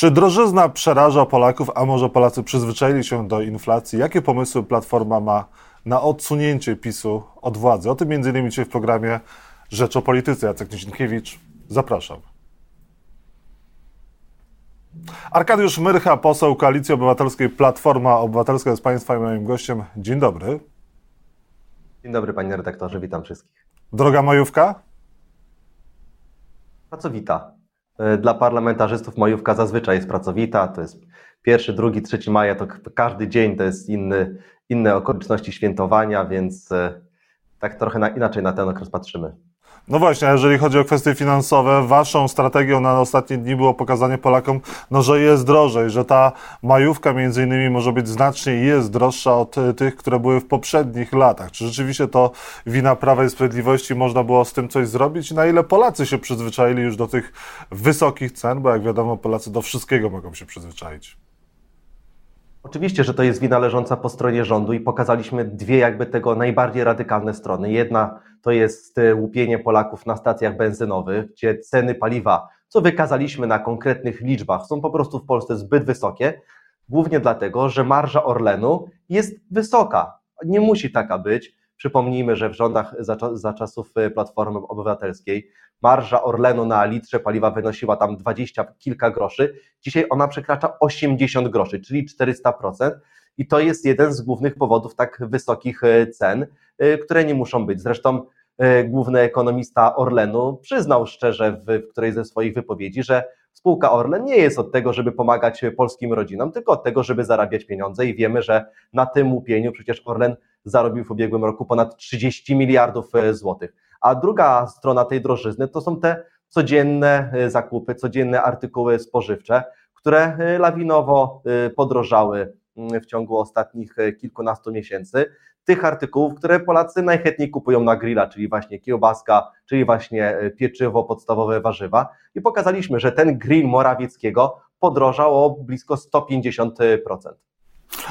Czy drożyzna przeraża Polaków, a może Polacy przyzwyczaili się do inflacji? Jakie pomysły Platforma ma na odsunięcie PiSu od władzy? O tym m.in. dzisiaj w programie Rzecz o Polityce. Jacek Nizinkiewicz, zapraszam. Arkadiusz Myrcha, poseł Koalicji Obywatelskiej Platforma Obywatelska jest Państwa i moim gościem. Dzień dobry. Dzień dobry panie redaktorze, witam wszystkich. Droga majówka? Pracowita. E, dla parlamentarzystów majówka zazwyczaj jest pracowita, to jest pierwszy, drugi, trzeci maja, to każdy dzień to jest inny, inne okoliczności świętowania, więc e, tak trochę na, inaczej na ten okres patrzymy. No właśnie, a jeżeli chodzi o kwestie finansowe, waszą strategią na ostatnie dni było pokazanie Polakom, no, że jest drożej, że ta majówka między innymi może być znacznie jest droższa od e, tych, które były w poprzednich latach. Czy rzeczywiście to wina Prawa i Sprawiedliwości można było z tym coś zrobić? Na ile Polacy się przyzwyczaili już do tych wysokich cen, bo jak wiadomo, Polacy do wszystkiego mogą się przyzwyczaić. Oczywiście, że to jest wina leżąca po stronie rządu i pokazaliśmy dwie jakby tego najbardziej radykalne strony. Jedna to jest e, łupienie Polaków na stacjach benzynowych, gdzie ceny paliwa, co wykazaliśmy na konkretnych liczbach, są po prostu w Polsce zbyt wysokie, głównie dlatego, że marża Orlenu jest wysoka. Nie musi taka być. Przypomnijmy, że w rządach za, za czasów e, Platformy Obywatelskiej marża Orlenu na litrze paliwa wynosiła tam 20 kilka groszy. Dzisiaj ona przekracza 80 groszy, czyli 400%. I to jest jeden z głównych powodów tak wysokich e, cen, e, które nie muszą być. Zresztą główny ekonomista Orlenu przyznał szczerze w, w którejś ze swoich wypowiedzi, że spółka Orlen nie jest od tego, żeby pomagać polskim rodzinom, tylko od tego, żeby zarabiać pieniądze i wiemy, że na tym łupieniu przecież Orlen zarobił w ubiegłym roku ponad 30 miliardów e, złotych. A druga strona tej drożyzny to są te codzienne e, zakupy, codzienne artykuły spożywcze, które e, lawinowo podrożały mm, w ciągu ostatnich kilkunastu miesięcy. Tych artykułów, które Polacy najchętniej kupują na grilla, czyli właśnie kiełbaska, czyli właśnie pieczywo, podstawowe warzywa. I pokazaliśmy, że ten grill Morawieckiego podrożał o blisko 150%.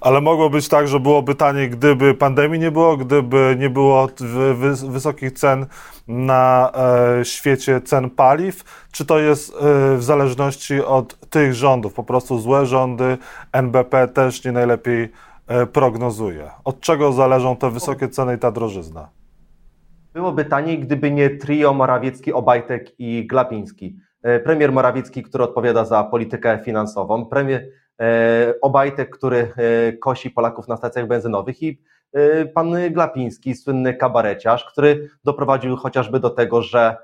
Ale mogło być tak, że byłoby taniej, gdyby pandemii nie było, gdyby nie było wysokich cen na e, świecie cen paliw, czy to jest e, w zależności od tych rządów? Po prostu złe rządy, NBP też nie najlepiej e, prognozuje. Od czego zależą te wysokie ceny i ta drożyzna? Byłoby taniej, gdyby nie trio Morawiecki, Obajtek i Glapiński. Premier Morawiecki, który odpowiada za politykę finansową, premier Obajtek, który e, kosi Polaków na stacjach benzynowych i e, pan Glapiński, słynny kabareciarz, który doprowadził chociażby do tego, że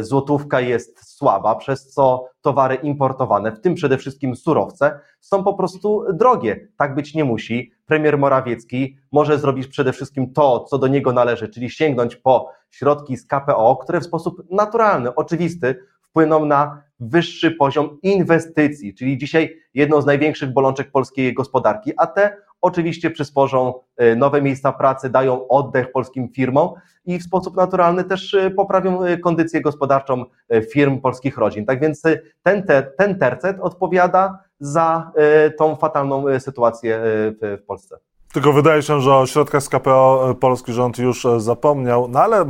złotówka jest słaba, przez co towary importowane, w tym przede wszystkim surowce, są po prostu drogie. Tak być nie musi. Premier Morawiecki może zrobić przede wszystkim to, co do niego należy, czyli sięgnąć po środki z KPO, które w sposób naturalny, oczywisty wpłyną na wyższy poziom inwestycji, czyli dzisiaj jedną z największych bolączek polskiej gospodarki, a te oczywiście przysporzą e, nowe miejsca pracy, dają oddech polskim firmom i w sposób naturalny też e, poprawią e, kondycję gospodarczą firm polskich rodzin. Tak więc ten, ten tercet odpowiada za tą fatalną sytuację w Polsce. Tylko wydaje się, że o środkach z KPO polski rząd już zapomniał, no ale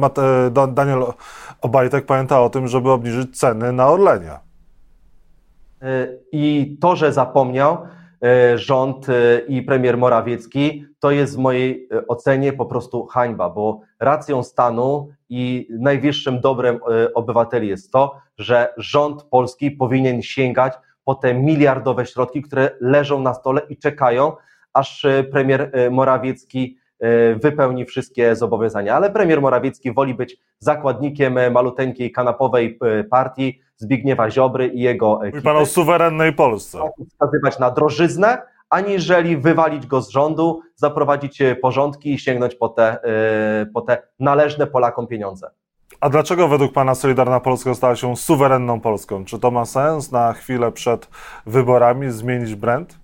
Daniel Obajtek pamięta o tym, żeby obniżyć ceny na Orlenia. E, I to, że zapomniał e, rząd e, i premier Morawiecki, to jest w mojej ocenie po prostu hańba, bo racją stanu i najwyższym dobrem obywateli jest to, że rząd polski powinien sięgać po te miliardowe środki, które leżą na stole i czekają, aż premier Morawiecki wypełni wszystkie zobowiązania. Ale premier Morawiecki woli być zakładnikiem maluteńkiej kanapowej partii, Zbigniewa Ziobry i jego ekipy. Mówi pan o suwerennej Polsce. Wskazywać na drożyznę, aniżeli wywalić go z rządu, zaprowadzić e, porządki i sięgnąć po te, e, po te należne Polakom pieniądze. A dlaczego według Pana Solidarna Polska stała się suwerenną Polską? Czy to ma sens na chwilę przed wyborami zmienić brand?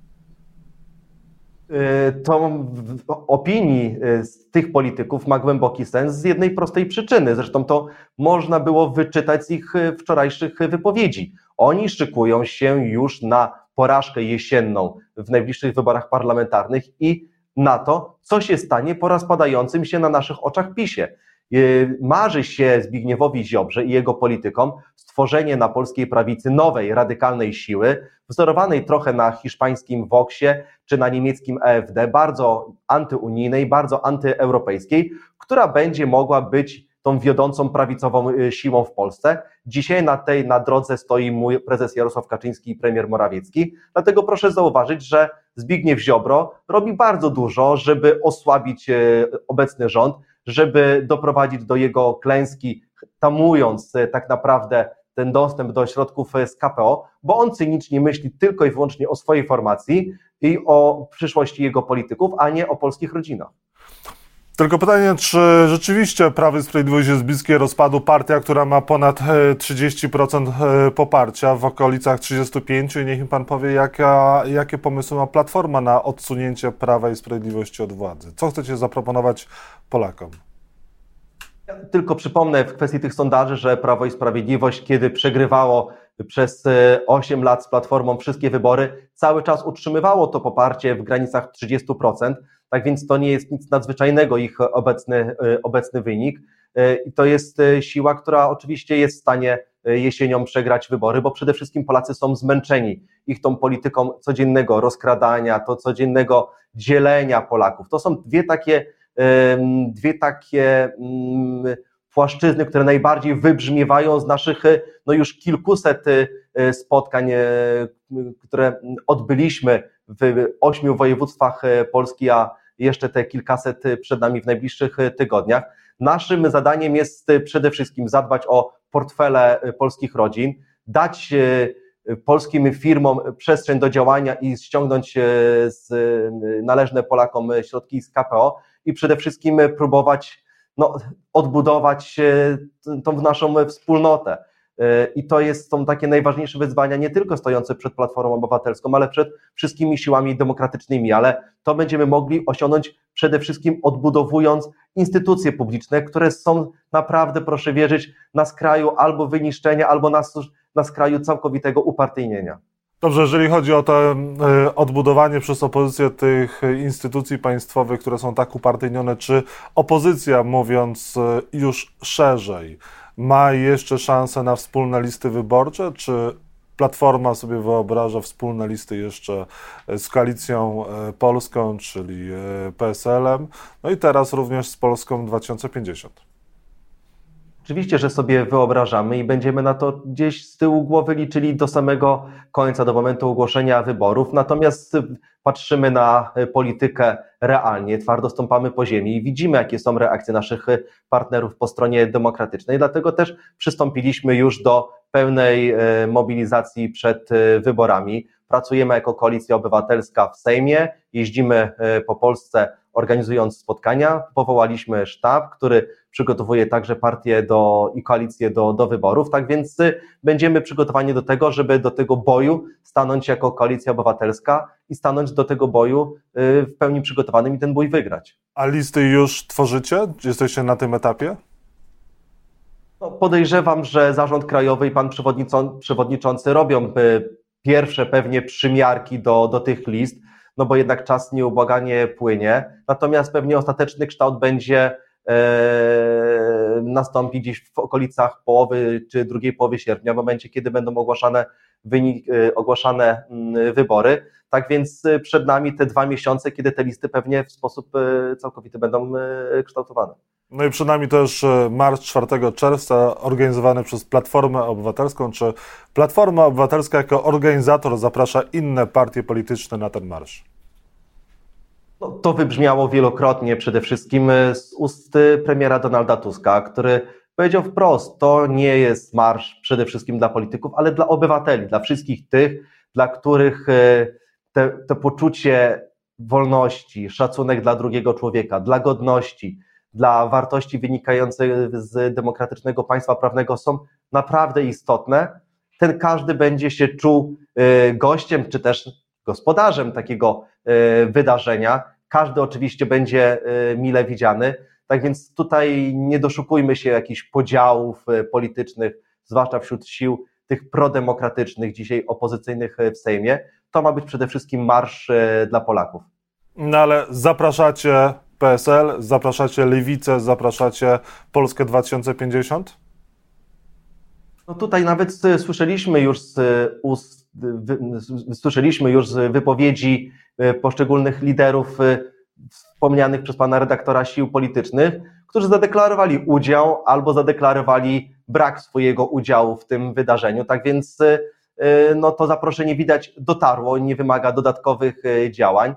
Y, to opinii y, tych polityków ma głęboki sens z jednej prostej przyczyny. Zresztą to można było wyczytać z ich y, wczorajszych wypowiedzi. Oni szykują się już na porażkę jesienną w najbliższych wyborach parlamentarnych i na to, co się stanie po rozpadającym się na naszych oczach PiSie. Marzy się Zbigniewowi Ziobrze i jego politykom stworzenie na polskiej prawicy nowej, radykalnej siły, wzorowanej trochę na hiszpańskim Voxie czy na niemieckim AfD, bardzo antyunijnej, bardzo antyeuropejskiej, która będzie mogła być tą wiodącą prawicową y, siłą w Polsce. Dzisiaj na tej na drodze stoi mój prezes Jarosław Kaczyński i premier Morawiecki. Dlatego proszę zauważyć, że Zbigniew Ziobro robi bardzo dużo, żeby osłabić y, obecny rząd, żeby doprowadzić do jego klęski, tamując y, tak naprawdę ten dostęp do środków z KPO, bo on cynicznie myśli tylko i wyłącznie o swojej formacji i o przyszłości jego polityków, a nie o polskich rodzinach. Tylko pytanie, czy rzeczywiście Prawo i Sprawiedliwość jest bliskie rozpadu partia, która ma ponad 30% e, e, poparcia, w okolicach 35% i niech mi pan powie, jaka, jakie pomysły ma Platforma na odsunięcie Prawa i Sprawiedliwości od władzy. Co chcecie zaproponować Polakom? Ja tylko przypomnę w kwestii tych sondaży, że Prawo i Sprawiedliwość, kiedy przegrywało przez 8 e, lat z Platformą wszystkie wybory, cały czas utrzymywało to poparcie w granicach 30%. Tak więc to nie jest nic nadzwyczajnego, ich obecny, e, obecny wynik. E, I to jest e, siła, która oczywiście jest w stanie jesienią przegrać wybory, bo przede wszystkim Polacy są zmęczeni ich tą polityką codziennego rozkradania, to codziennego dzielenia Polaków. To są dwie takie, dwie takie mm, płaszczyzny, które najbardziej wybrzmiewają z naszych no już kilkuset spotkań, które odbyliśmy w ośmiu województwach Polski, a jeszcze te kilkaset przed nami w najbliższych tygodniach. Naszym zadaniem jest przede wszystkim zadbać o portfele polskich rodzin, dać polskim firmom przestrzeń do działania i ściągnąć należne Polakom środki z KPO i przede wszystkim próbować no, odbudować tą naszą wspólnotę. E, I to jest, są takie najważniejsze wyzwania, nie tylko stojące przed Platformą Obywatelską, ale przed wszystkimi siłami demokratycznymi, ale to będziemy mogli osiągnąć przede wszystkim odbudowując instytucje publiczne, które są naprawdę, proszę wierzyć, na skraju albo wyniszczenia, albo na, na skraju całkowitego upartyjnienia. Dobrze, jeżeli chodzi o to e, odbudowanie przez opozycję tych instytucji państwowych, które są tak upartyjnione, czy opozycja, mówiąc e, już szerzej, ma jeszcze szansę na wspólne listy wyborcze, czy Platforma sobie wyobraża wspólne listy jeszcze z Koalicją e, Polską, czyli e, PSL-em, no i teraz również z Polską 2050. Oczywiście, że sobie wyobrażamy i będziemy na to gdzieś z tyłu głowy liczyli do samego końca, do momentu ogłoszenia wyborów. Natomiast patrzymy na politykę realnie, twardo stąpamy po ziemi i widzimy, jakie są reakcje naszych partnerów po stronie demokratycznej. Dlatego też przystąpiliśmy już do pełnej e, mobilizacji przed e, wyborami. Pracujemy jako koalicja obywatelska w Sejmie, jeździmy e, po Polsce organizując spotkania. Powołaliśmy sztab, który przygotowuje także partię do, i koalicję do, do wyborów. Tak więc y, będziemy przygotowani do tego, żeby do tego boju stanąć jako koalicja obywatelska i stanąć do tego boju y, w pełni przygotowanym i ten bój wygrać. A listy już tworzycie? Jesteście na tym etapie? No, podejrzewam, że zarząd krajowy i pan przewodniczący robią y, pierwsze pewnie przymiarki do, do tych list no bo jednak czas nieubłaganie płynie. Natomiast pewnie ostateczny kształt będzie e, nastąpi gdzieś w okolicach połowy czy drugiej połowy sierpnia, w momencie, kiedy będą ogłaszane, wynik, e, ogłaszane mm, wybory. Tak więc e, przed nami te dwa miesiące, kiedy te listy pewnie w sposób całkowity będą kształtowane. No i przed nami też marsz 4 czerwca organizowany przez Platformę Obywatelską. Czy Platforma Obywatelska jako organizator zaprasza inne partie polityczne na ten marsz? No, to wybrzmiało wielokrotnie, przede wszystkim z ust premiera Donalda Tuska, który powiedział wprost, to nie jest marsz przede wszystkim dla polityków, ale dla obywateli, dla wszystkich tych, dla których e, te, to poczucie wolności, szacunek dla drugiego człowieka, dla godności, dla wartości wynikających z demokratycznego państwa prawnego są naprawdę istotne. Ten każdy będzie się czuł e, gościem, czy też gospodarzem takiego e, wydarzenia. Każdy oczywiście będzie e, mile widziany. Tak więc tutaj nie doszukujmy się jakichś podziałów politycznych, zwłaszcza wśród sił tych prodemokratycznych, dzisiaj opozycyjnych w Sejmie. To ma być przede wszystkim marsz dla Polaków. No ale zapraszacie PSL, zapraszacie Lewicę, zapraszacie Polskę 2050? No tutaj nawet słyszeliśmy już z ust, słyszeliśmy już z wypowiedzi poszczególnych liderów wspomnianych przez pana redaktora sił politycznych, którzy zadeklarowali udział albo zadeklarowali brak swojego udziału w tym wydarzeniu. Tak więc y, no, to zaproszenie widać dotarło, nie wymaga dodatkowych działań.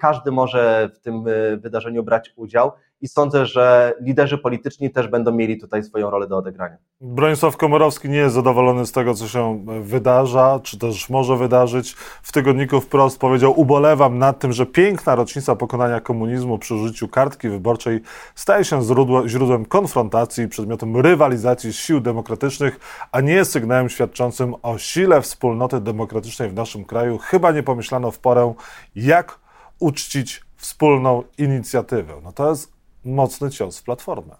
Każdy może w tym wydarzeniu brać udział i sądzę, że liderzy polityczni też będą mieli tutaj swoją rolę do odegrania. Bronisław Komorowski nie jest zadowolony z tego, co się wydarza, czy też może wydarzyć. W tygodniku wprost powiedział: Ubolewam nad tym, że piękna rocznica pokonania komunizmu przy użyciu kartki wyborczej staje się źródłem konfrontacji, przedmiotem rywalizacji sił demokratycznych, a nie sygnałem świadczącym o sile wspólnoty demokratycznej w naszym kraju. Chyba nie pomyślano w porę, jak uczcić wspólną inicjatywę. No to jest mocny cios w Platformę.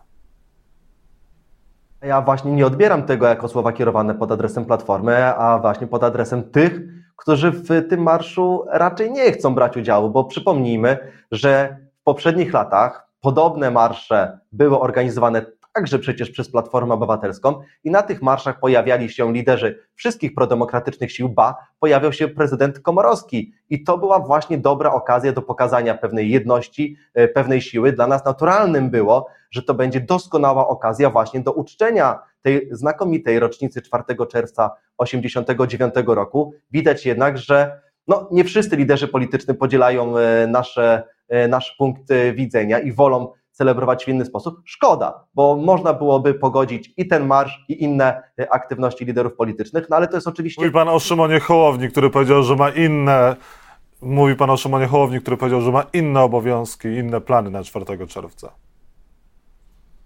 Ja właśnie nie odbieram tego jako słowa kierowane pod adresem Platformy, a właśnie pod adresem tych, którzy w tym marszu raczej nie chcą brać udziału, bo przypomnijmy, że w poprzednich latach podobne marsze były organizowane także przecież przez Platformę Obywatelską i na tych marszach pojawiali się liderzy wszystkich prodemokratycznych sił, ba, pojawiał się prezydent Komorowski i to była właśnie dobra okazja do pokazania pewnej jedności, e, pewnej siły. Dla nas naturalnym było, że to będzie doskonała okazja właśnie do uczczenia tej znakomitej rocznicy 4 czerwca 89 roku. Widać jednak, że no, nie wszyscy liderzy polityczni podzielają e, nasze, e, nasz punkt widzenia i wolą celebrować w inny sposób. Szkoda, bo można byłoby pogodzić i ten marsz, i inne e, aktywności liderów politycznych, no ale to jest oczywiście. Mówi pan o Szymonie Hołowni, który powiedział, że ma inne. Mówi pan o Szymonie Hołowni, który powiedział, że ma inne obowiązki, inne plany na 4 czerwca.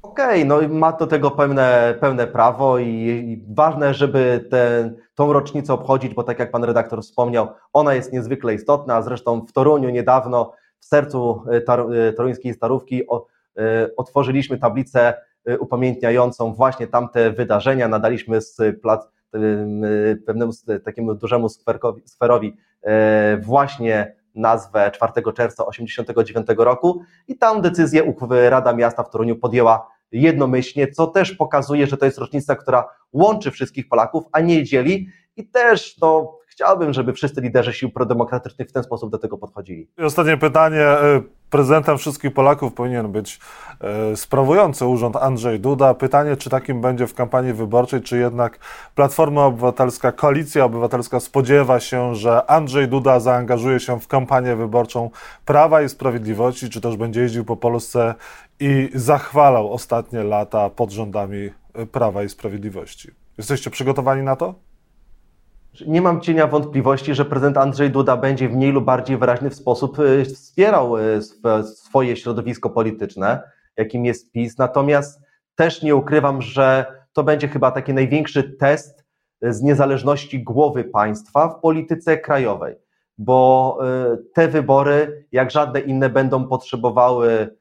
Okej, okay, no ma do tego pełne, pełne prawo i, i ważne, żeby tę tą rocznicę obchodzić, bo tak jak pan redaktor wspomniał, ona jest niezwykle istotna. Zresztą w Toruniu niedawno, w sercu e, tar, e, toruńskiej starówki, o, otworzyliśmy tablicę e, upamiętniającą właśnie tamte wydarzenia, nadaliśmy z plac, e, pewnemu takiemu dużemu skwerowi właśnie nazwę 4 czerwca 1989 roku i tam decyzję Rada Miasta w Toruniu podjęła jednomyślnie, co też pokazuje, że to jest rocznica, która łączy wszystkich Polaków, a nie dzieli i też no, chciałbym, żeby wszyscy liderzy sił prodemokratycznych w ten sposób do tego podchodzili. I ostatnie pytanie. Prezydentem wszystkich Polaków powinien być e, sprawujący urząd Andrzej Duda. Pytanie, czy takim będzie w kampanii wyborczej, czy jednak Platforma Obywatelska, Koalicja Obywatelska spodziewa się, że Andrzej Duda zaangażuje się w kampanię wyborczą Prawa i Sprawiedliwości, czy też będzie jeździł po Polsce i zachwalał ostatnie lata pod rządami Prawa i Sprawiedliwości. Jesteście przygotowani na to? Nie mam cienia wątpliwości, że prezydent Andrzej Duda będzie w mniej lub bardziej wyraźny sposób y, wspierał y, swoje środowisko polityczne, jakim jest PiS. Natomiast też nie ukrywam, że to będzie chyba taki największy test y, z niezależności głowy państwa w polityce krajowej, bo te wybory, jak żadne inne, będą potrzebowały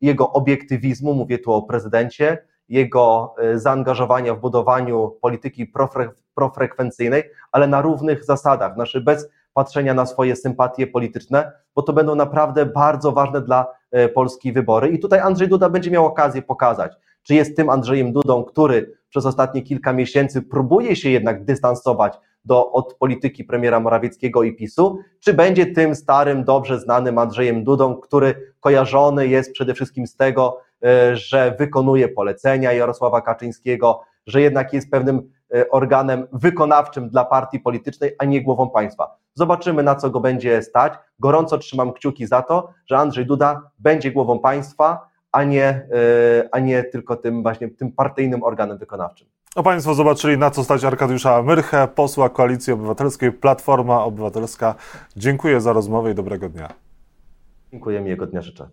jego obiektywizmu, mówię tu o prezydencie, jego zaangażowania w budowaniu polityki profrekwencyjnej, ale na równych zasadach, znaczy bez patrzenia na swoje sympatie polityczne, bo to będą naprawdę bardzo ważne dla e, Polski wybory. I tutaj Andrzej Duda będzie miał okazję pokazać, czy jest tym Andrzejem Dudą, który przez ostatnie kilka miesięcy próbuje się jednak dystansować do, od polityki premiera Morawieckiego i PiSu, czy będzie tym starym, dobrze znanym Andrzejem Dudą, który kojarzony jest przede wszystkim z tego, e, że wykonuje polecenia Jarosława Kaczyńskiego, że jednak jest pewnym e, organem wykonawczym dla partii politycznej, a nie głową państwa. Zobaczymy, na co go będzie stać. Gorąco trzymam kciuki za to, że Andrzej Duda będzie głową państwa, a nie, e, a nie tylko tym właśnie tym partyjnym organem wykonawczym. A Państwo zobaczyli, na co stać Arkadiusza Myrchę, posła Koalicji Obywatelskiej, Platforma Obywatelska. Dziękuję za rozmowę i dobrego dnia. Dziękuję, miłego dnia życzę.